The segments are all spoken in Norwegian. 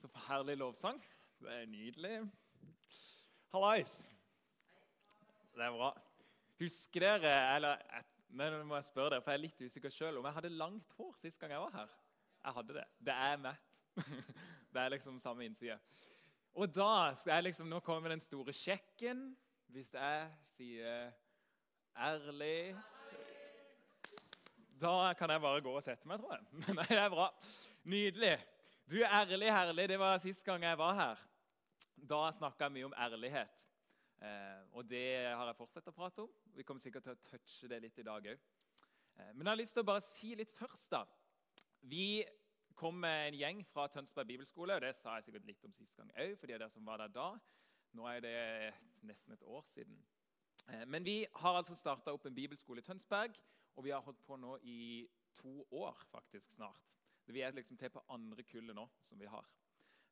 Så herlig lovsang. Det er nydelig. Hallais. Det er bra. Husker dere eller, men må jeg spørre dere, for jeg er litt usikker selv, om jeg hadde langt hår sist gang jeg var her. Jeg hadde det. Det er meg. Det er liksom samme innside. Og da skal jeg liksom, Nå kommer den store sjekken. Hvis jeg sier ærlig Da kan jeg bare gå og sette meg, tror jeg. Nei, det er bra. Nydelig. Du, ærlig, herlig, det var sist gang jeg var her. Da snakka jeg mye om ærlighet. Eh, og det har jeg fortsatt å prate om. Vi kommer sikkert til å touche det litt i dag òg. Eh, men jeg har lyst til å bare si litt først, da. Vi kom med en gjeng fra Tønsberg bibelskole. og Det sa jeg sikkert litt om sist gang òg, for de av dere som var der da. Nå er det nesten et år siden. Eh, men vi har altså starta opp en bibelskole i Tønsberg, og vi har holdt på nå i to år faktisk snart. Vi er liksom til på andre kullet nå som vi har.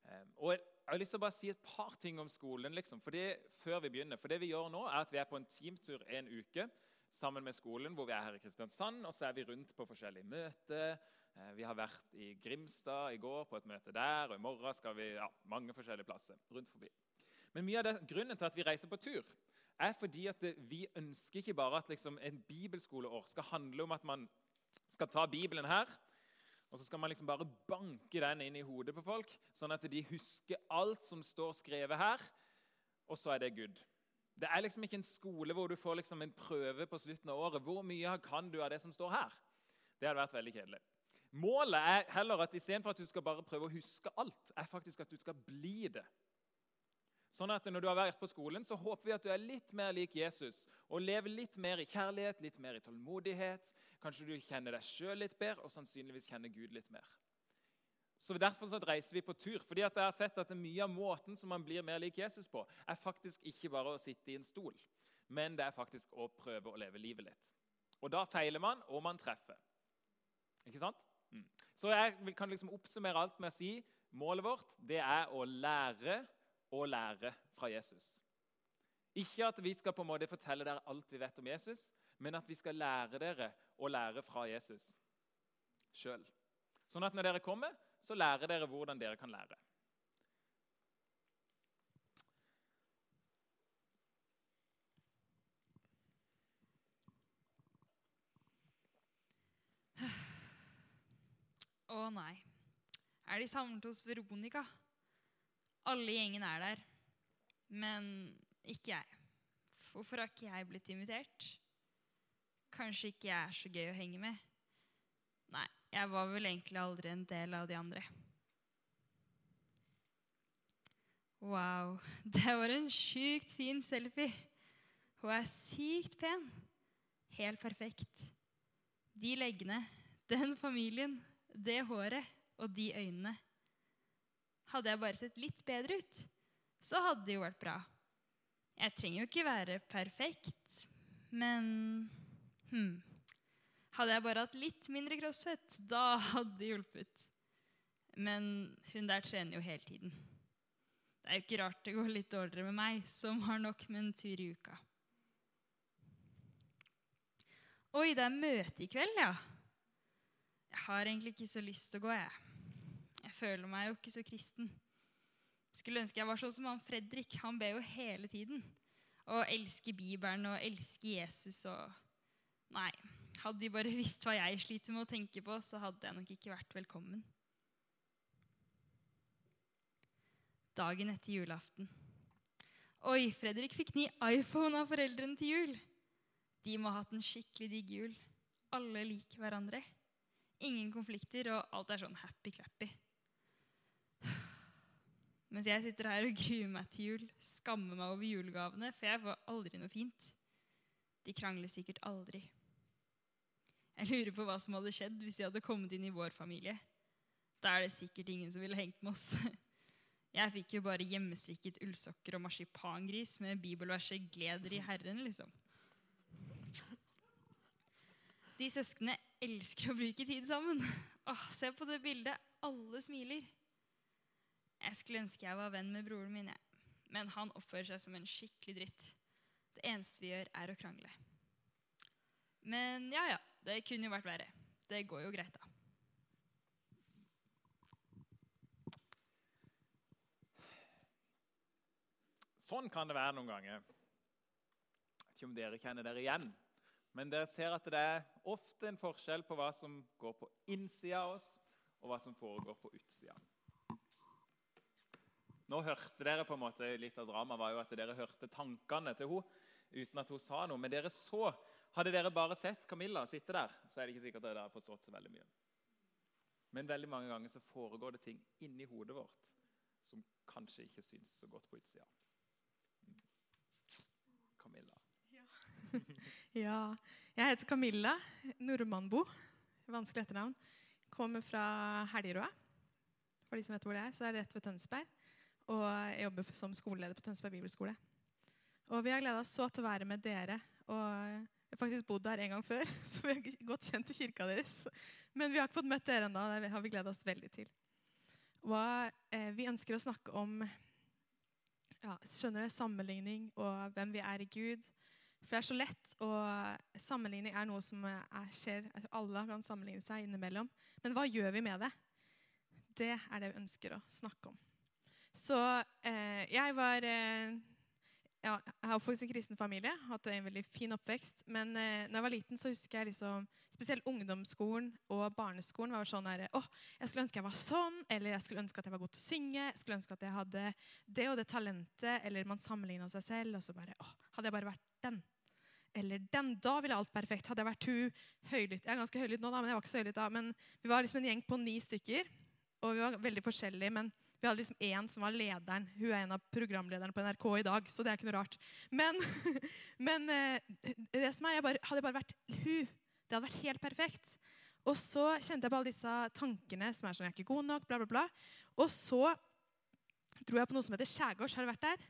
Um, og Jeg har lyst til å bare si et par ting om skolen liksom, det, før vi begynner. For det Vi gjør nå er at vi er på en teamtur en uke sammen med skolen. hvor Vi er her i Kristiansand, og så er vi rundt på forskjellige møter. Uh, vi har vært i Grimstad i går på et møte der, og i morgen skal vi ja, mange forskjellige plasser rundt forbi. Men mye av det, grunnen til at vi reiser på tur, er fordi at det, vi ønsker ikke bare at liksom, en bibelskoleår skal handle om at man skal ta Bibelen her og så skal man liksom bare banke den inn i hodet på folk, sånn at de husker alt som står skrevet her, og så er det good. Det er liksom ikke en skole hvor du får liksom en prøve på slutten av året. Hvor mye kan du av det som står her? Det hadde vært veldig kjedelig. Målet er heller at istedenfor at du skal bare prøve å huske alt, er faktisk at du skal bli det. Sånn at Når du har vært på skolen, så håper vi at du er litt mer lik Jesus og lever litt mer i kjærlighet, litt mer i tålmodighet. Kanskje du kjenner deg sjøl litt bedre og sannsynligvis kjenner Gud litt mer. Så Derfor så reiser vi på tur. fordi at jeg har sett at Mye av måten som man blir mer lik Jesus på, er faktisk ikke bare å sitte i en stol, men det er faktisk å prøve å leve livet litt. Og Da feiler man, og man treffer. Ikke sant? Mm. Så jeg kan liksom oppsummere alt med å si målet vårt det er å lære og lære fra Jesus. Ikke at vi skal på en måte fortelle dere alt vi vet om Jesus, men at vi skal lære dere å lære fra Jesus sjøl. Sånn at når dere kommer, så lærer dere hvordan dere kan lære. Å nei. Er de samlet hos Veronica? Alle i gjengen er der, men ikke jeg. Hvorfor har ikke jeg blitt invitert? Kanskje ikke jeg er så gøy å henge med? Nei, jeg var vel egentlig aldri en del av de andre. Wow, det var en sjukt fin selfie. Hun er sykt pen. Helt perfekt. De leggene, den familien, det håret og de øynene. Hadde jeg bare sett litt bedre ut, så hadde det jo vært bra. Jeg trenger jo ikke være perfekt, men hm. Hadde jeg bare hatt litt mindre kroppsfett, da hadde det hjulpet. Men hun der trener jo hele tiden. Det er jo ikke rart det går litt dårligere med meg, som har nok med en tur i uka. Oi, det er møte i kveld, ja. Jeg har egentlig ikke så lyst til å gå, jeg. Føler meg jo ikke så kristen. Skulle ønske jeg var sånn som han Fredrik. Han ber jo hele tiden. Og elsker Bibelen og elsker Jesus og Nei. Hadde de bare visst hva jeg sliter med å tenke på, så hadde jeg nok ikke vært velkommen. Dagen etter julaften. Oi, Fredrik fikk ny iPhone av foreldrene til jul. De må ha hatt en skikkelig digg jul. Alle liker hverandre. Ingen konflikter, og alt er sånn happy-clappy. Mens jeg sitter her og gruer meg til jul, skammer meg over julegavene, for jeg får aldri noe fint. De krangler sikkert aldri. Jeg lurer på hva som hadde skjedd hvis de hadde kommet inn i vår familie. Da er det sikkert ingen som ville hengt med oss. Jeg fikk jo bare hjemmestrikket ullsokker og marsipangris med bibelverset 'Gleder i Herren', liksom. De søsknene elsker å bruke tid sammen. Åh, se på det bildet. Alle smiler. Jeg skulle ønske jeg var venn med broren min, jeg. men han oppfører seg som en skikkelig dritt. Det eneste vi gjør, er å krangle. Men ja, ja. Det kunne jo vært verre. Det går jo greit, da. Sånn kan det være noen ganger. Jeg vet ikke om dere kjenner dere igjen. Men dere ser at det er ofte en forskjell på hva som går på innsida av oss, og hva som foregår på utsida. Nå hørte dere på en måte litt av dramaet var jo at dere hørte tankene til henne uten at hun sa noe. Men dere så, hadde dere bare sett Camilla sitte der, så er det ikke sikkert dere har forstått så veldig mye. Men veldig mange ganger så foregår det ting inni hodet vårt som kanskje ikke syns så godt på utsida. Mm. Camilla. Ja. Jeg heter Camilla Nordmannbo. Vanskelig etternavn. Kommer fra Helgerå. For de som vet hvor det er, så er det rett ved Tønsberg. Og jeg jobber som skoleleder på Tønsberg bibelskole. Og vi har gleda oss så til å være med dere. Og jeg har faktisk bodd der en gang før, så vi har godt kjent til kirka deres. Men vi har ikke fått møtt dere ennå. Det har vi gleda oss veldig til. Og eh, vi ønsker å snakke om ja, skjønner det, sammenligning og hvem vi er i Gud. For det er så lett, og sammenligning er noe som er, skjer. Alle kan sammenligne seg innimellom. Men hva gjør vi med det? Det er det vi ønsker å snakke om. Så eh, jeg var eh, ja, Jeg har faktisk en kristen familie, hatt en veldig fin oppvekst. Men eh, når jeg var liten, så husker jeg liksom, spesielt ungdomsskolen og barneskolen var sånn der, åh, jeg skulle ønske jeg var sånn, eller jeg skulle ønske at jeg var god til å synge. jeg skulle ønske at jeg hadde det og det talentet, Eller man sammenligna seg selv. og så bare, åh, Hadde jeg bare vært den. Eller den. Da ville alt perfekt. Hadde jeg vært hun høylytt Jeg er ganske høylytt nå, da, men jeg var ikke så høylytt da. Men vi var liksom en gjeng på ni stykker, og vi var veldig forskjellige. men vi hadde liksom én som var lederen. Hun er en av programlederne på NRK i dag. så det er ikke noe rart. Men, men eh, det som er, jeg bare, hadde bare vært hun. Det hadde vært helt perfekt. Og så kjente jeg på alle disse tankene som er sånn Jeg er ikke god nok, bla, bla, bla. Og så dro jeg på noe som heter Skjærgårds. Har du vært der?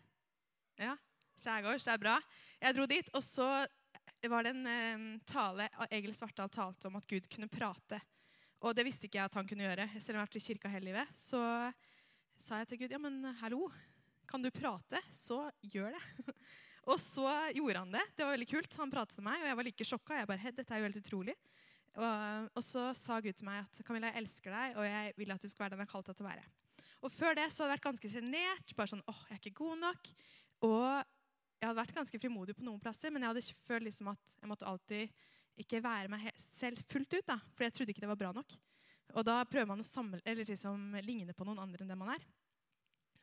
Ja. Skjærgårds, det er bra. Jeg dro dit, og så var det en eh, tale Egil Svartdal talte om at Gud kunne prate. Og det visste ikke jeg at han kunne gjøre. selv om jeg har vært i kirka hele livet. Så sa jeg til Gud ja, men hallo, kan du prate? Så gjør det. og så gjorde han det. Det var veldig kult. Han pratet til meg, og jeg var like sjokka. Jeg bare, dette er jo helt utrolig. Og, og, så sa Gud til meg at Camilla, jeg elsker deg, og jeg vil at du skal være den jeg har kalt deg til å være. Og Før det så hadde jeg vært ganske sjenert. Bare sånn, åh, jeg er ikke god nok. Og jeg hadde vært ganske frimodig på noen plasser, men jeg hadde følt liksom at jeg måtte alltid ikke være meg selv fullt ut. da, For jeg trodde ikke det var bra nok. Og da prøver man å samle, liksom, ligne på noen andre enn det man er.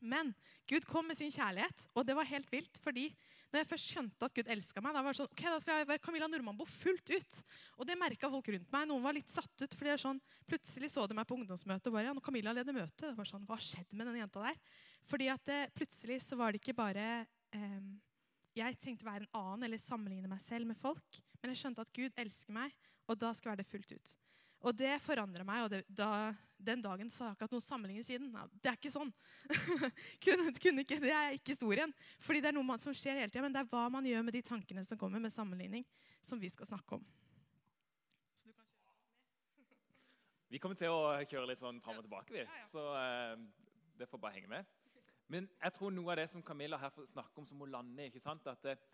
Men Gud kom med sin kjærlighet, og det var helt vilt. fordi når jeg først skjønte at Gud elska meg, da var det sånn, ok, da skal jeg være Camilla Nordmannbo fullt ut. Og det merka folk rundt meg. Noen var litt satt ut. fordi sånn, Plutselig så de meg på ungdomsmøtet og bare, ja, når Camilla leder møte. Det var sånn, Hva skjedde med den jenta der? Fordi at det, plutselig så var det ikke bare eh, Jeg tenkte å være en annen eller sammenligne meg selv med folk. Men jeg skjønte at Gud elsker meg, og da skal jeg være det fullt ut. Og det forandra meg. og det, da, Den dagen sa jeg ikke at noe sammenlignes siden. Ja, det er ikke sånn. kunne, kunne ikke, det er ikke historien. Fordi det er noe som skjer hele tida. Men det er hva man gjør med de tankene som kommer med sammenligning, som vi skal snakke om. vi kommer til å kjøre litt sånn fram og tilbake, vi. Så uh, det får bare henge med. Men jeg tror noe av det som Camilla her snakker om, som hun lander i, ikke sant? at uh,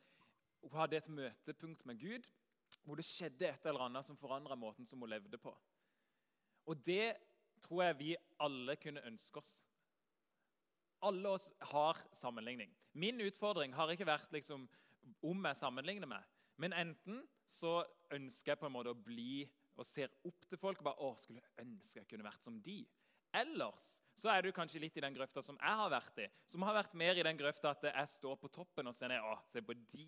hun hadde et møtepunkt med Gud hvor det skjedde et eller annet som forandra måten som hun levde på. Og det tror jeg vi alle kunne ønske oss. Alle oss har sammenligning. Min utfordring har ikke vært liksom, om jeg sammenligner meg, men enten så ønsker jeg på en måte å bli og ser opp til folk og bare, å, skulle ønske jeg kunne vært som de. Ellers så er du kanskje litt i den grøfta som jeg har vært i. Som har vært mer i den grøfta at jeg står på toppen og ser ned. Å, se på de.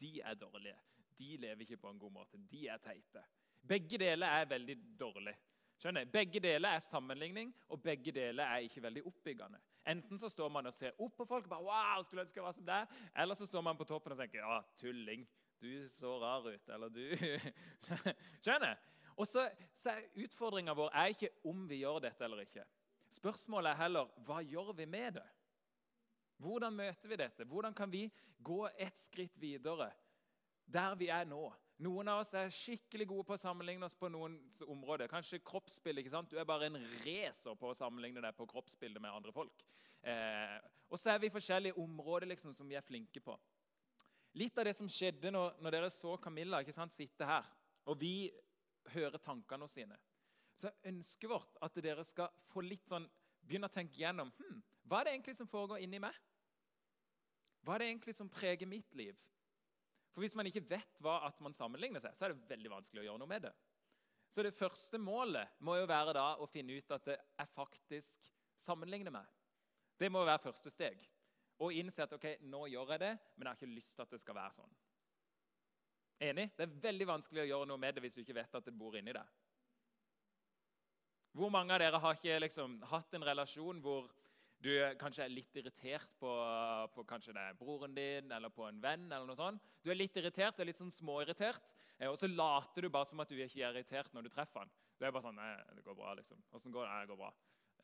De er dårlige de lever ikke på en god måte. De er teite. Begge deler er veldig dårlig. Skjønner? Begge deler er sammenligning, og begge deler er ikke veldig oppbyggende. Enten så står man og ser opp på folk, og bare, wow, skulle ønske jeg var som deg, eller så står man på toppen og tenker ja, tulling, du så rar ut. Eller du Skjønner? Og så, så Utfordringa vår er ikke om vi gjør dette eller ikke. Spørsmålet er heller hva gjør vi med det? Hvordan møter vi dette? Hvordan kan vi gå et skritt videre der vi er nå. Noen av oss er skikkelig gode på å sammenligne oss på noen områder. Kanskje kroppsbilde. ikke sant? Du er bare en racer på å sammenligne deg på kroppsbildet med andre folk. Eh, og så er vi forskjellige områder liksom, som vi er flinke på. Litt av det som skjedde når, når dere så Camilla ikke sant, sitte her, og vi hører tankene sine, så er ønsket vårt at dere skal få litt sånn, begynne å tenke gjennom hm, hva er det egentlig som foregår inni meg. Hva er det egentlig som preger mitt liv? For Hvis man ikke vet hva at man sammenligner seg, så er det veldig vanskelig å gjøre noe med det. Så det første målet må jo være da å finne ut at det er faktisk sammenligner meg. Det må være første steg. Og innse at ok, nå gjør jeg det, men jeg har ikke lyst til at det skal være sånn. Enig? Det er veldig vanskelig å gjøre noe med det hvis du ikke vet at det bor inni deg. Hvor mange av dere har ikke liksom, hatt en relasjon hvor du kanskje er litt irritert på, på kanskje det er broren din eller på en venn? eller noe sånt. Du er litt irritert, du er litt sånn småirritert, eh, og så later du bare som at du ikke er irritert når du treffer han. Du er bare sånn Nei, det går bra, liksom. Åssen går det? Nei, det går bra.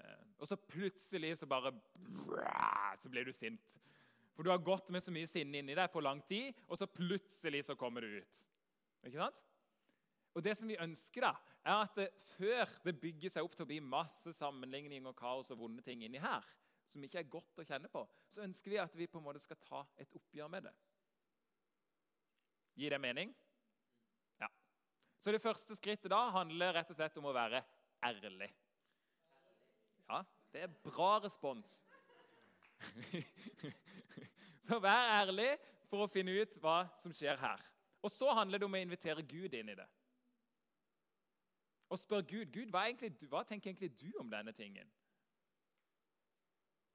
Eh, og så plutselig så bare Så blir du sint. For du har gått med så mye sinne inni deg på lang tid, og så plutselig så kommer du ut. Ikke sant? Og det som vi ønsker, da, er at det, før det bygger seg opp til å bli masse sammenligning og kaos og vonde ting inni her, som ikke er godt å kjenne på, så ønsker vi at vi på en måte skal ta et oppgjør med det. Gir det mening? Ja. Så det første skrittet da handler rett og slett om å være ærlig. Ja, det er bra respons. så vær ærlig for å finne ut hva som skjer her. Og så handler det om å invitere Gud inn i det. Og spør Gud Gud, hva, egentlig, hva tenker egentlig du om denne tingen.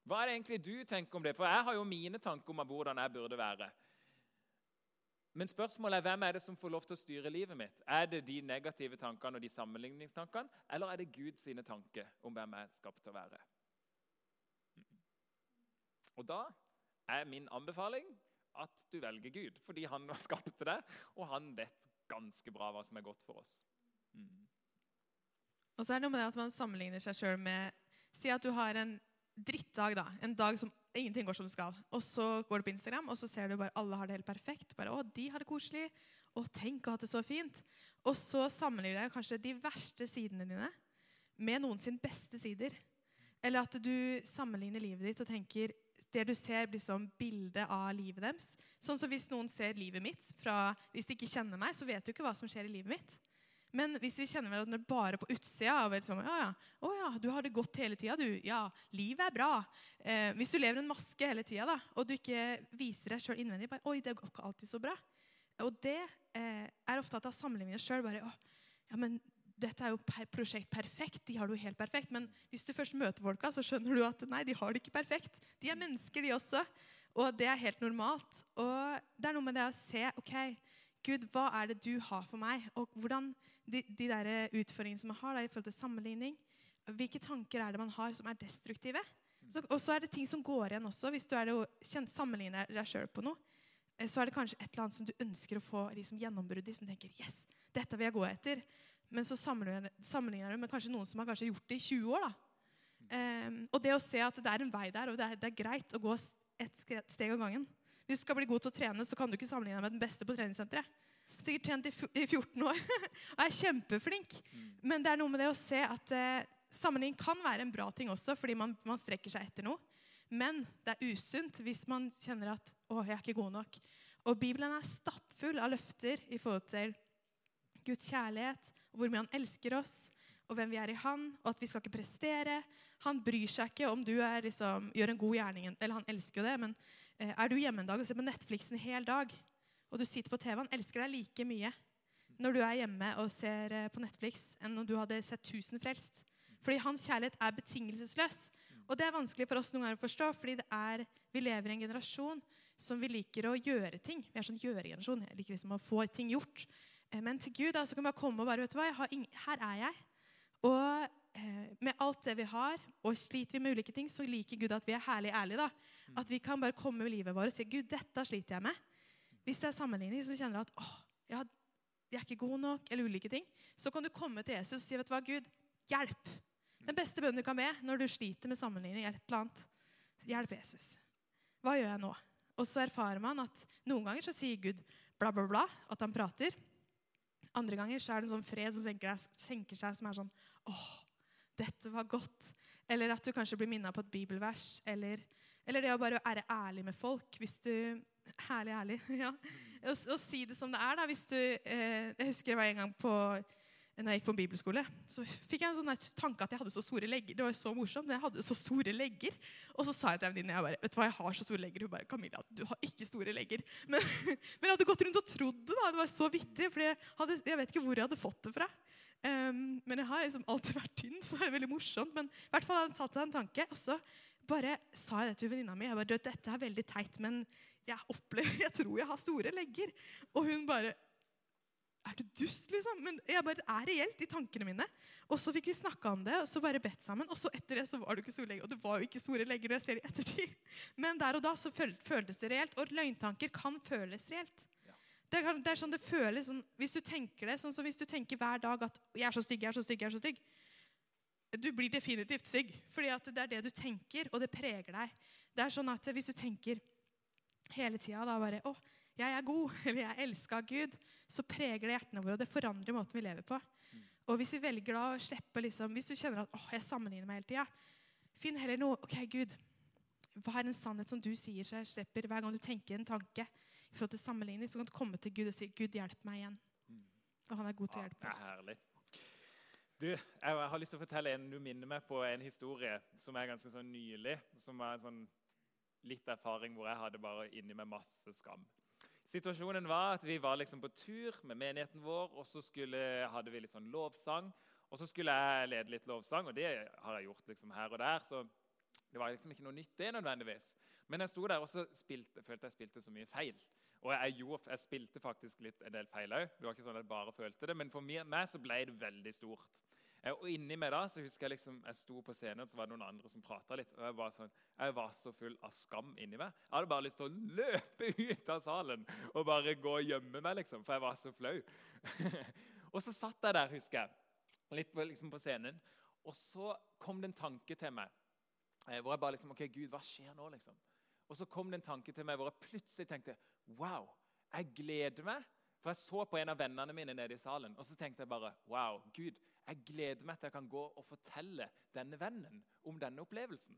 Hva er det egentlig du tenker om det? For jeg har jo mine tanker om hvordan jeg burde være. Men spørsmålet er hvem er det som får lov til å styre livet mitt? Er det de negative tankene og de sammenligningstankene, eller er det Guds tanker om hvem jeg er skapt til å være? Og Da er min anbefaling at du velger Gud, fordi han har skapt det, og han vet ganske bra hva som er godt for oss. Mm. Og så er det noe med det at man sammenligner seg sjøl med Si at du har en drittdag, da. En dag som ingenting går som det skal. Og så går du på Instagram, og så ser du bare alle har det helt perfekt. Bare, å, de har det koselig. Å, tenk å ha det så fint. Og så sammenligner du kanskje de verste sidene dine med noen sin beste sider. Eller at du sammenligner livet ditt og tenker det du ser, blir som bilde av livet deres. Sånn som Hvis noen ser livet mitt fra, Hvis de ikke kjenner meg, så vet du ikke hva som skjer i livet mitt. Men hvis vi kjenner hverandre bare på utsida og vel sånn, ja, ja, å ja, du har det godt hele tida, du. Ja, livet er bra. Eh, hvis du lever en maske hele tida og du ikke viser deg sjøl innvendig bare, Oi, det går ikke alltid så bra. Og det eh, er ofte at jeg sammenligner sjøl bare ja, men dette er jo per prosjekt perfekt. De har det jo helt perfekt. Men hvis du først møter folka, så skjønner du at nei, de har det ikke perfekt. De er mennesker, de også. Og det er helt normalt. Og det er noe med det å se ok, Gud, hva er det du har for meg? Og hvordan de, de der utfordringene som man har da, i forhold til sammenligning. Hvilke tanker er det man har som er destruktive? Og så er det ting som går igjen også. Hvis du er det, sammenligner deg sjøl på noe, eh, så er det kanskje et eller annet som du ønsker å få liksom, gjennombrudd i. Som tenker yes, dette vil jeg gå etter. Men så sammenligner, sammenligner du med kanskje noen som har kanskje gjort det i 20 år. da. Um, og det å se at det er en vei der, og det er, det er greit å gå et steg av gangen. Hvis du skal bli god til å trene, så kan du ikke sammenligne deg med den beste på treningssenteret sikkert trent i 14 år og er kjempeflink. Mm. Men det er noe med det å se at eh, sammenligning kan være en bra ting også, fordi man, man, strekker seg etter noe. Men det er usunt hvis man kjenner at 'Å, jeg er ikke god nok'. Og Bibelen er stappfull av løfter i forhold til Guds kjærlighet, hvor mye han elsker oss, og hvem vi er i Han, og at vi skal ikke prestere. Han bryr seg ikke om du er, liksom, gjør en god gjerning, eller han elsker jo det, men eh, er du hjemme en dag og ser på Netflix en hel dag, og du sitter på TV, han elsker deg like mye når du er hjemme og ser eh, på Netflix, enn når du hadde sett 1000 frelst. Fordi hans kjærlighet er betingelsesløs. Og det er vanskelig for oss noen ganger å forstå, fordi er, vi lever i en generasjon som vi liker å gjøre ting. Vi er sånn gjøregenerasjon. Jeg liker liksom å få ting gjort. Eh, men til Gud da, så kan vi bare komme og bare vet du hva, Her er jeg. Og eh, med alt det vi har, og sliter vi med ulike ting, så liker Gud at vi er herlig ærlige. da. At vi kan bare komme med livet vårt og si Gud, dette sliter jeg med. Hvis det er sammenligning, så kjenner du at åh, jeg, jeg er ikke god nok, eller ulike ting, så kan du komme til Jesus og si vet du hva, Gud, hjelp. Den beste bønnen du kan be når du sliter med sammenligning, eller et eller annet. Hjelp Jesus. Hva gjør jeg nå? Og så erfarer man at noen ganger så sier Gud bla, bla, bla, at han prater. Andre ganger så er det en sånn fred som senker, senker seg, som er sånn åh, dette var godt. Eller at du kanskje blir minna på et bibelvers. Eller, eller det å bare være ærlig med folk. Hvis du Herlig, herlig. ja. Å, si det som det er. da, hvis du, eh, Jeg husker det var en gang på når jeg gikk på bibelskole, så fikk jeg en sånn tanke at jeg hadde så store legger. Det var så morsomt, men jeg hadde så store legger. Og så sa jeg til venninnen venninne jeg bare, vet du hva, jeg har så store legger. Hun bare Camilla, du har ikke store legger. Men, men jeg hadde gått rundt og trodd det. da, Det var så vittig. For jeg, jeg vet ikke hvor jeg hadde fått det fra. Um, men jeg har liksom alltid vært tynn, så det er veldig morsomt. Men i hvert fall han satt en tanke. Og så bare sa jeg det til venninna mi. Jeg bare, dette er veldig teit, men jeg opplever, jeg tror jeg har store legger. Og hun bare er du dust, liksom? Men jeg bare er reelt i tankene mine. Og så fikk vi snakka om det, og så bare bedt sammen. Og så etter det så var det ikke store legger. Og det var jo ikke store legger når jeg ser det i ettertid. Men der og da så føltes det reelt. Og løgntanker kan føles reelt. Det er, det er, sånn det føles sånn, Hvis du tenker det, sånn som hvis du tenker hver dag at 'jeg er så stygg, jeg er så stygg', jeg er så stygg. Du blir definitivt stygg. fordi at det er det du tenker, og det preger deg. Det er sånn at Hvis du tenker hele tida da bare 'Å, jeg er god', eller 'jeg er elska av Gud', så preger det hjertene våre, og det forandrer måten vi lever på. Og hvis vi velger da å slippe liksom, Hvis du kjenner at åh, jeg sammenligner meg hele tida, finn heller noe OK, Gud, hva er en sannhet som du sier så jeg slipper hver gang du tenker en tanke? i forhold til sammenligning, Så kan du komme til Gud og si 'Gud, hjelp meg igjen'. Mm. Og han er god til å hjelpe oss. Ja, det er herlig. Du, jeg har lyst til å fortelle en, Du minner meg på en historie som er ganske sånn nylig. Som var sånn litt erfaring hvor jeg hadde bare inni meg masse skam. Situasjonen var at Vi var liksom på tur med menigheten vår, og så skulle, hadde vi litt sånn lovsang. Og så skulle jeg lede litt lovsang, og det har jeg gjort liksom her og der. så det var liksom ikke noe nytt, det nødvendigvis. Men jeg sto der og spilte, følte jeg spilte så mye feil. Og jeg, gjorde, jeg spilte faktisk litt en del feil òg. Det var ikke sånn at jeg bare følte det, men for meg så ble det veldig stort. Eh, og inni meg da, så husker Jeg liksom, jeg sto på scenen og så var det noen andre som prata litt. og jeg var, sånn, jeg var, så full av skam inni meg. Jeg hadde bare lyst til å løpe ut av salen og bare gå og gjemme meg, liksom, for jeg var så flau. og så satt jeg der, husker jeg, litt på, liksom på scenen, og så kom det en tanke til meg. Eh, hvor jeg bare liksom, ok, Gud, hva skjer nå? liksom? Og så kom det en tanke til meg hvor jeg plutselig tenkte Wow, jeg gleder meg. For jeg så på en av vennene mine nede i salen, og så tenkte jeg bare Wow, Gud, jeg gleder meg til jeg kan gå og fortelle denne vennen om denne opplevelsen.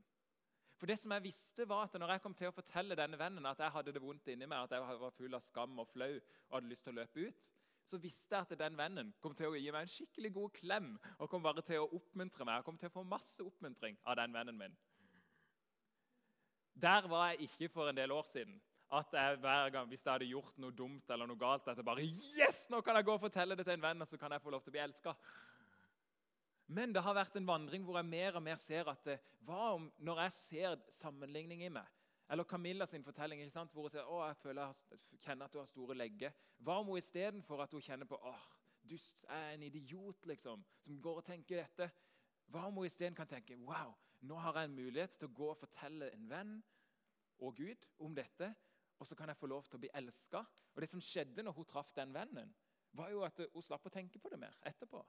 For det som jeg visste var at når jeg kom til å fortelle denne vennen at jeg hadde det vondt inni meg, at jeg var full av skam og flau og hadde lyst til å løpe ut, så visste jeg at den vennen kom til å gi meg en skikkelig god klem og kom bare til å oppmuntre meg. Jeg kom til å få masse oppmuntring av den vennen min. Der var jeg ikke for en del år siden. At jeg hver gang, Hvis jeg hadde gjort noe dumt eller noe galt, at jeg bare Yes! Nå kan jeg gå og fortelle det til en venn, og så kan jeg få lov til å bli elska. Men det har vært en vandring hvor jeg mer og mer ser at eh, hva om når jeg ser sammenligning i meg? Eller Camilla sin fortelling ikke sant? hvor hun sier å, jeg føler jeg kjenner at hun har store legger. Hva om hun istedenfor at hun kjenner på åh, dust, jeg er en idiot liksom, som går og tenker dette, hva om hun isteden kan tenke wow, nå har jeg en mulighet til å gå og fortelle en venn og Gud om dette, og så kan jeg få lov til å bli elska. Og det som skjedde når hun traff den vennen, var jo at hun slapp å tenke på det mer etterpå.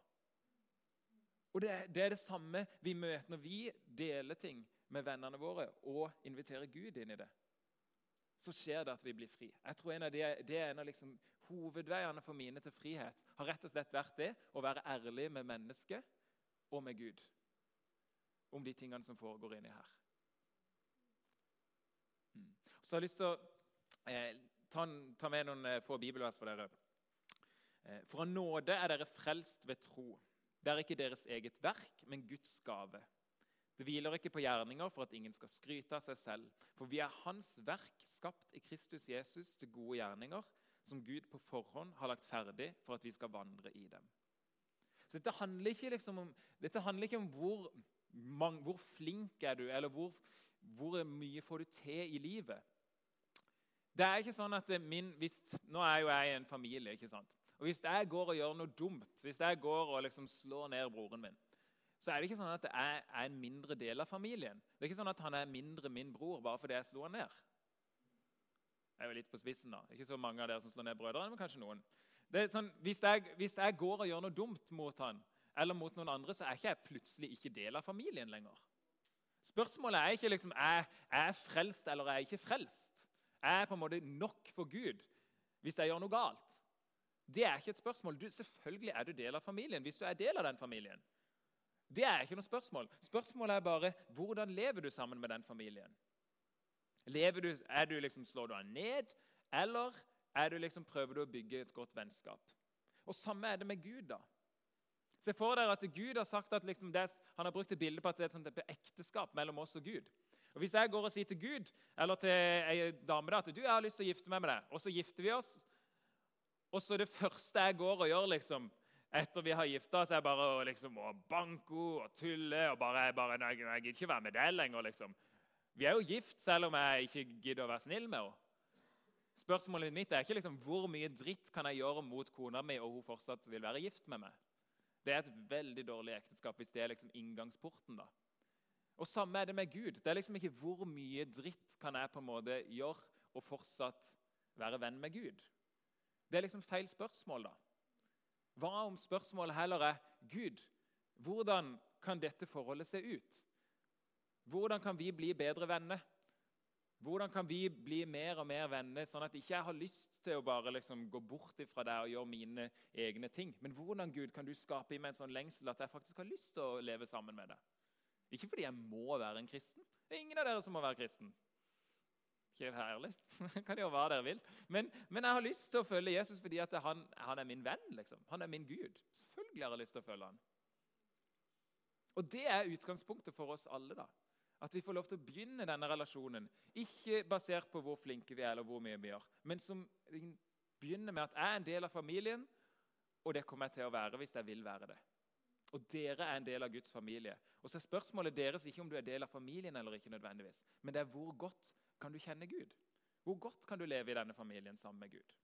Og det, det, er det samme vi møter når vi deler ting med vennene våre og inviterer Gud inn i det. Så skjer det at vi blir fri. Jeg tror en av de, Det er en av liksom hovedveiene for mine til frihet. Har rett og slett vært det å være ærlig med mennesket og med Gud om de tingene som foregår inni her. Mm. Så jeg har lyst til å eh, ta, ta, med noen eh, få bibelvers for dere. Eh, for av nåde er dere frelst ved tro. Det er ikke deres eget verk, men Guds gave. Det hviler ikke på gjerninger for at ingen skal skryte av seg selv. For vi er Hans verk, skapt i Kristus Jesus til gode gjerninger, som Gud på forhånd har lagt ferdig for at vi skal vandre i dem. Så Dette handler ikke, liksom om, handler ikke om hvor, man, hvor, flink er du eller hvor, hvor mye får du til i livet. Det er ikke sånn at min, hvis, Nå er jo jeg i en familie. ikke sant? Og Hvis jeg går og gjør noe dumt, hvis jeg går og liksom slår ned broren min, så er det ikke sånn at jeg er en mindre del av familien. Det er ikke sånn at han er mindre min bror bare fordi jeg slo han ned. Jeg er jo litt på spissen da. Ikke så mange av dere som slår ned brødrene, men kanskje noen. Er sånn, hvis jeg, hvis jeg går og gjør noe dumt mot han, eller mot noen andre, så er ikke jeg plutselig ikke del av familien lenger. Spørsmålet er ikke liksom, er jeg frelst eller er jeg ikke frelst. Jeg er på en måte nok for Gud hvis jeg gjør noe galt. Det er ikke et spørsmål. Du, selvfølgelig er du del av familien hvis du er del av den familien. Det er ikke noe spørsmål. Spørsmålet er bare hvordan lever du sammen med den familien. Du, er du liksom, Slår du den ned, eller er du liksom, prøver du å bygge et godt vennskap? Og Samme er det med Gud. da. Se for dere at Gud har sagt at liksom det, han har brukt et bilde på at det er et sånt ekteskap mellom oss og Gud. Og Hvis jeg går og sier til Gud eller til ei dame da, at du, jeg har lyst til å gifte meg med deg, og så gifter vi oss, og så det første jeg går og gjør liksom, etter vi har gifta oss, er bare å, liksom, å banko og tulle og bare, bare nei, Jeg gidder ikke være med deg lenger. liksom. Vi er jo gift selv om jeg ikke gidder å være snill med henne. Spørsmålet mitt er ikke liksom, hvor mye dritt kan jeg gjøre mot kona mi, og hun fortsatt vil være gift med meg. Det er et veldig dårlig ekteskap hvis det er liksom inngangsporten. da. Og Samme er det med Gud. Det er liksom ikke hvor mye dritt kan jeg på en måte gjøre og fortsatt være venn med Gud. Det er liksom feil spørsmål. da. Hva om spørsmålet heller er Gud, hvordan kan dette forholdet se ut? Hvordan kan vi bli bedre venner? Hvordan kan vi bli mer og mer venner, sånn at ikke jeg har lyst til å bare liksom gå bort fra deg og gjøre mine egne ting? Men hvordan Gud, kan du skape i meg en sånn lengsel at jeg faktisk har lyst til å leve sammen med deg? Ikke fordi jeg må være en kristen. Det er ingen av dere som må være kristen. Ikke herlig? kan gjøre hva dere vil. Men, men, jeg har lyst til å følge Jesus fordi han, han, er min venn. liksom. Han er min Gud. Selvfølgelig har jeg lyst til å følge han. Og Det er utgangspunktet for oss alle. da. At vi får lov til å begynne denne relasjonen, ikke basert på hvor flinke vi er, eller hvor mye vi gjør, men som begynner med at jeg er en del av familien, og det kommer jeg til å være hvis jeg vil være det. Og dere er en del av Guds familie. Og så er spørsmålet deres ikke om du er del av familien eller ikke, nødvendigvis, men det er hvor godt kan du kjenne Gud? Hvor godt kan du leve i denne familien sammen med Gud?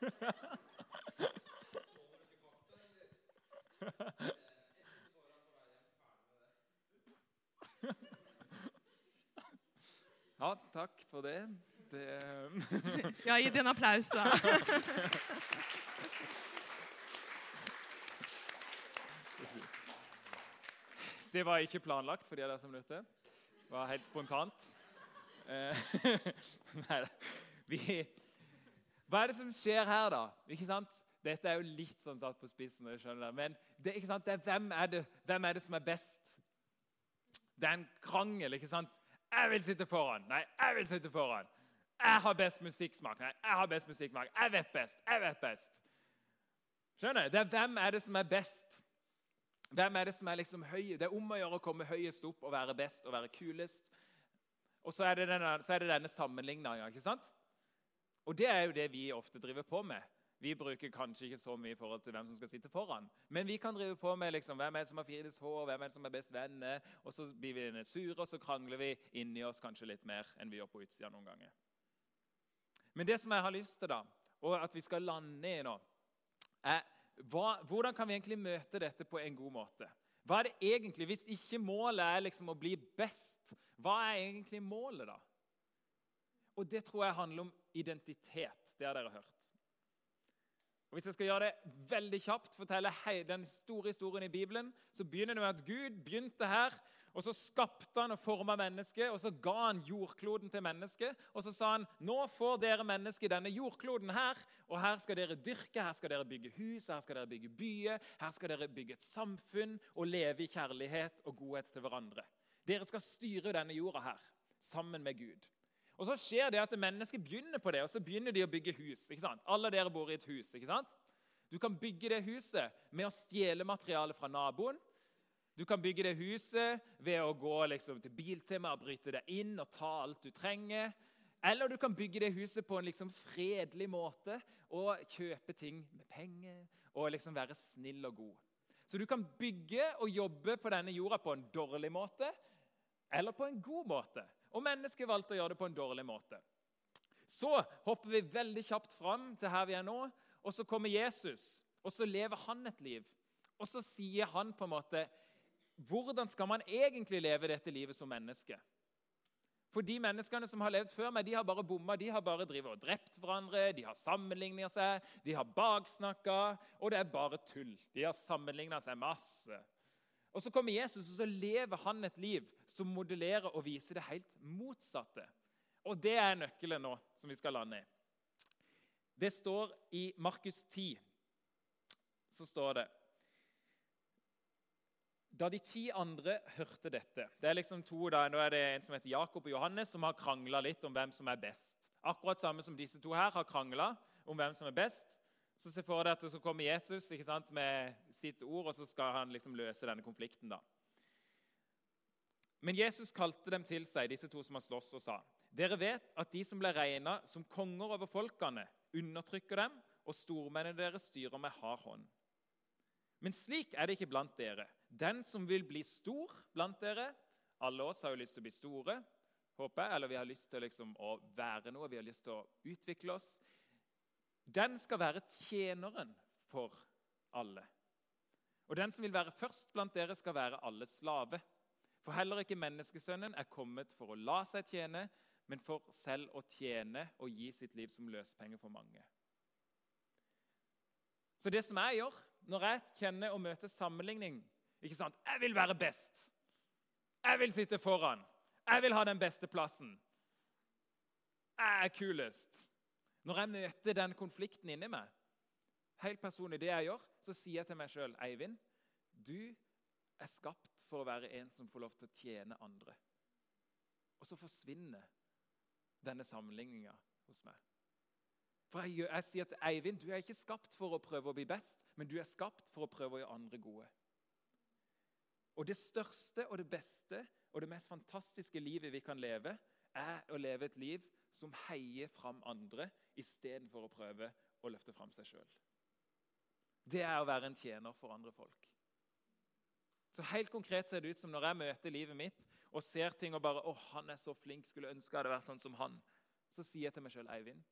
Ja, takk for det. det ja, gi det en applaus, da. Det var ikke planlagt for de av dere som lurte. Det var helt spontant. Eh, nei, vi hva er det som skjer her, da? Ikke sant? Dette er jo litt sånn satt på spissen. jeg skjønner Men det, ikke sant? Det er, hvem, er det, hvem er det som er best? Det er en krangel. ikke sant? Jeg vil sitte foran. Nei, jeg vil sitte foran. Jeg har best musikksmak. Nei, jeg har best musikksmak. Jeg vet best. Jeg vet best. Skjønner? Det er hvem er det som er best? Hvem er det som er liksom høye? Det er om å gjøre å komme høyest opp og være best og være kulest. Og så er det denne, så er det denne sammenligninga. Og det er jo det vi ofte driver på med. Vi bruker kanskje ikke så mye i forhold til hvem som skal sitte foran. Men vi kan drive på med liksom, hvem er det som har finest hår, hvem er det som er best venner. Og så blir vi sure, og så krangler vi inni oss kanskje litt mer enn vi gjør på utsida noen ganger. Men det som jeg har lyst til, da, og at vi skal lande i nå, er hva, hvordan kan vi egentlig møte dette på en god måte? Hva er det egentlig, Hvis ikke målet er liksom å bli best, hva er egentlig målet da? Og det tror jeg handler om identitet. Det har dere hørt. Og Hvis jeg skal gjøre det veldig kjapt, fortelle den store historien i Bibelen, så begynner det med at Gud begynte her, og så skapte han og forma mennesket, og så ga han jordkloden til mennesket. Og så sa han nå får dere mennesker denne jordkloden her, og her skal dere dyrke, her skal dere bygge hus, her skal dere bygge byer, her skal dere bygge et samfunn og leve i kjærlighet og godhet til hverandre. Dere skal styre denne jorda her sammen med Gud. Og så skjer det at mennesket begynner på det, og så begynner de å bygge hus. ikke sant? Alle dere bor i et hus. ikke sant? Du kan bygge det huset med å stjele materiale fra naboen. Du kan bygge det huset ved å gå liksom, til Biltema og bryte deg inn og ta alt du trenger. Eller du kan bygge det huset på en liksom fredelig måte og kjøpe ting med penger og liksom være snill og god. Så du kan bygge og jobbe på denne jorda på en dårlig måte eller på en god måte. Og mennesket valgte å gjøre det på en dårlig måte. Så hopper vi veldig kjapt fram til her vi er nå, og så kommer Jesus. Og så lever han et liv. Og så sier han på en måte Hvordan skal man egentlig leve dette livet som menneske? For de menneskene som har levd før meg, de har bare bomma. De har bare drivet og drept hverandre, de har sammenlignet seg, de har baksnakka, og det er bare tull. De har sammenligna seg masse. Og Så kommer Jesus, og så lever han et liv som modellerer og viser det helt motsatte. Og det er nøkkelen nå som vi skal lande i. Det står i Markus 10. Så står det da de ti andre hørte dette Det er liksom to da, Nå er det en som heter Jakob og Johannes, som har krangla litt om hvem som er best. Akkurat samme som disse to her har krangla om hvem som er best. Så se for deg at så kommer Jesus ikke sant, med sitt ord, og så skal han liksom løse denne konflikten. da. Men Jesus kalte dem til seg, disse to som har slåss, og sa.: Dere vet at de som ble regna som konger over folkene, undertrykker dem, og stormennene deres styrer med hard hånd. Men slik er det ikke blant dere. Den som vil bli stor blant dere Alle oss har jo lyst til å bli store, håper jeg, eller vi har lyst til liksom å være noe, vi har lyst til å utvikle oss. Den skal være tjeneren for alle. Og den som vil være først blant dere, skal være alles slave. For heller ikke menneskesønnen er kommet for å la seg tjene, men for selv å tjene og gi sitt liv som løspenger for mange. Så det som jeg gjør når jeg kjenner og møter sammenligning ikke sant? Jeg vil være best. Jeg vil sitte foran. Jeg vil ha den beste plassen. Jeg er kulest. Når jeg møter den konflikten inni meg, helt personlig det jeg gjør, så sier jeg til meg sjøl, Eivind, du er skapt for å være en som får lov til å tjene andre. Og så forsvinner denne sammenligninga hos meg. For jeg, jeg, sier til Eivind du er ikke skapt for å prøve å bli best, men du er skapt for å prøve å gjøre andre gode. Og det største og det beste og det mest fantastiske livet vi kan leve, er å leve et liv som heier fram andre istedenfor å prøve å løfte fram seg sjøl. Det er å være en tjener for andre folk. Så helt konkret ser det ut som når jeg møter livet mitt og ser ting og bare 'Å, han er så flink. Skulle ønske jeg hadde vært sånn som han.' Så sier jeg til meg sjøl, Eivind,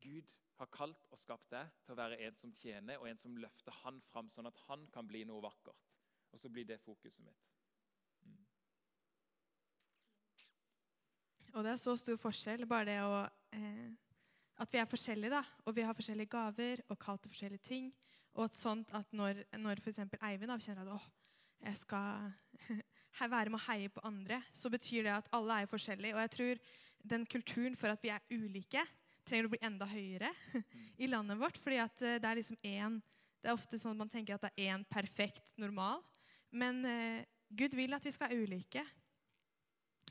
Gud har kalt og skapt deg til å være en som tjener, og en som løfter han fram, sånn at han kan bli noe vakkert. Og så blir det fokuset mitt. Mm. Og det er så stor forskjell, bare det å eh, At vi er forskjellige, da. Og vi har forskjellige gaver og kalt til forskjellige ting. Og at sånt at når, når f.eks. Eivind da, kjenner at å, jeg skal være med å heie på andre, så betyr det at alle er forskjellige. Og jeg tror den kulturen for at vi er ulike, trenger å bli enda høyere i landet vårt. fordi at eh, det er liksom én det er ofte sånn at man tenker at det er én perfekt normal. Men eh, Gud vil at vi skal være ulike.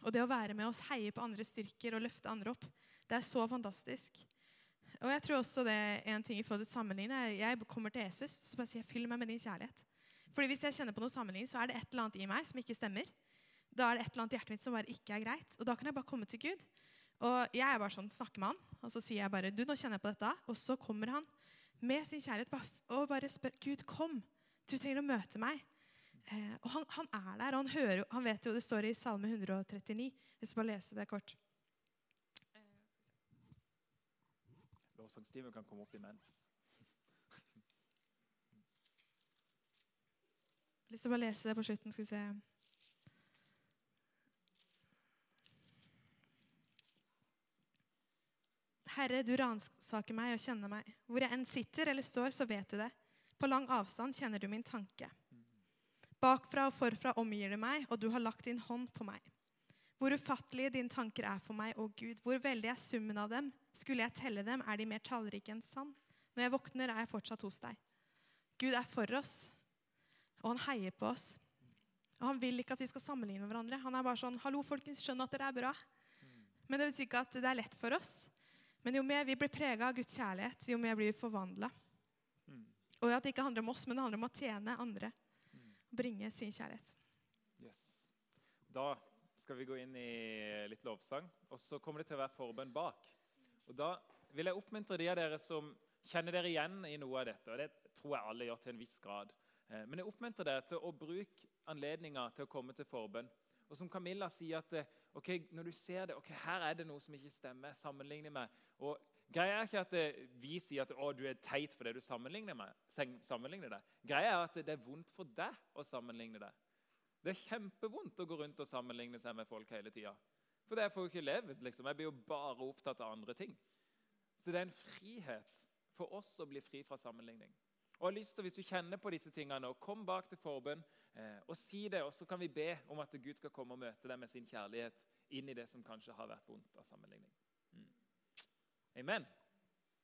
Og det å være med oss, heie på andres styrker og løfte andre opp, det er så fantastisk. Og jeg tror også det er en ting i forhold til sammenligne. Jeg kommer til Jesus så bare sier jeg, fyll meg med din kjærlighet. Fordi Hvis jeg kjenner på noe sammenligning, så er det et eller annet i meg som ikke stemmer. Da er det et eller annet i hjertet mitt som bare ikke er greit. Og da kan jeg bare komme til Gud. Og jeg er bare sånn, snakker med han, og så sier jeg bare du, nå kjenner jeg på dette. Og så kommer han med sin kjærlighet og bare spør Gud, kom. Du trenger å møte meg. Eh, og han, han, er der, og han hører Han vet jo, det står i Salme 139. Jeg skal bare leser det kort. Lovsangstimen kan komme opp imens. Jeg har lyst til å bare lese det på slutten. skal vi se. Herre, du ransaker meg og kjenner meg. Hvor jeg enn sitter eller står, så vet du det. På lang avstand kjenner du min tanke. Bakfra og forfra omgir du meg, og du har lagt din hånd på meg. Hvor ufattelige dine tanker er for meg, å Gud. Hvor veldig er summen av dem. Skulle jeg telle dem, er de mer tallrike enn sand. Når jeg våkner, er jeg fortsatt hos deg. Gud er for oss, og han heier på oss. Og Han vil ikke at vi skal sammenligne med hverandre. Han er bare sånn 'Hallo, folkens, skjønn at dere er bra.' Men det betyr ikke at det er lett for oss. Men jo mer vi blir prega av Guds kjærlighet, jo mer blir vi forvandla. Og at det ikke handler om oss, men det handler om å tjene andre. Bringe sin kjærlighet. Yes. Da skal vi gå inn i litt lovsang, og så kommer det til å være forbønn bak. Og Da vil jeg oppmuntre de av dere som kjenner dere igjen i noe av dette. og Det tror jeg alle gjør til en viss grad. Eh, men jeg oppmuntrer dere til å bruke anledninga til å komme til forbønn. Og som Camilla sier, at eh, ok, når du ser det, ok, her er det noe som ikke stemmer, sammenligner med. Og Greia er ikke at eh, vi sier at å, du er teit fordi du sammenligner, med, sammenligner det. Greia er at det er vondt for deg å sammenligne det. Det er kjempevondt å gå rundt og sammenligne seg med folk hele tida. For det får jo ikke levd. liksom. Jeg blir jo bare opptatt av andre ting. Så det er en frihet for oss å bli fri fra sammenligning. Og jeg har lyst til, Hvis du kjenner på disse tingene, kom bak til forbønn eh, og si det. Og så kan vi be om at Gud skal komme og møte deg med sin kjærlighet inn i det som kanskje har vært vondt av sammenligning. Mm. Amen.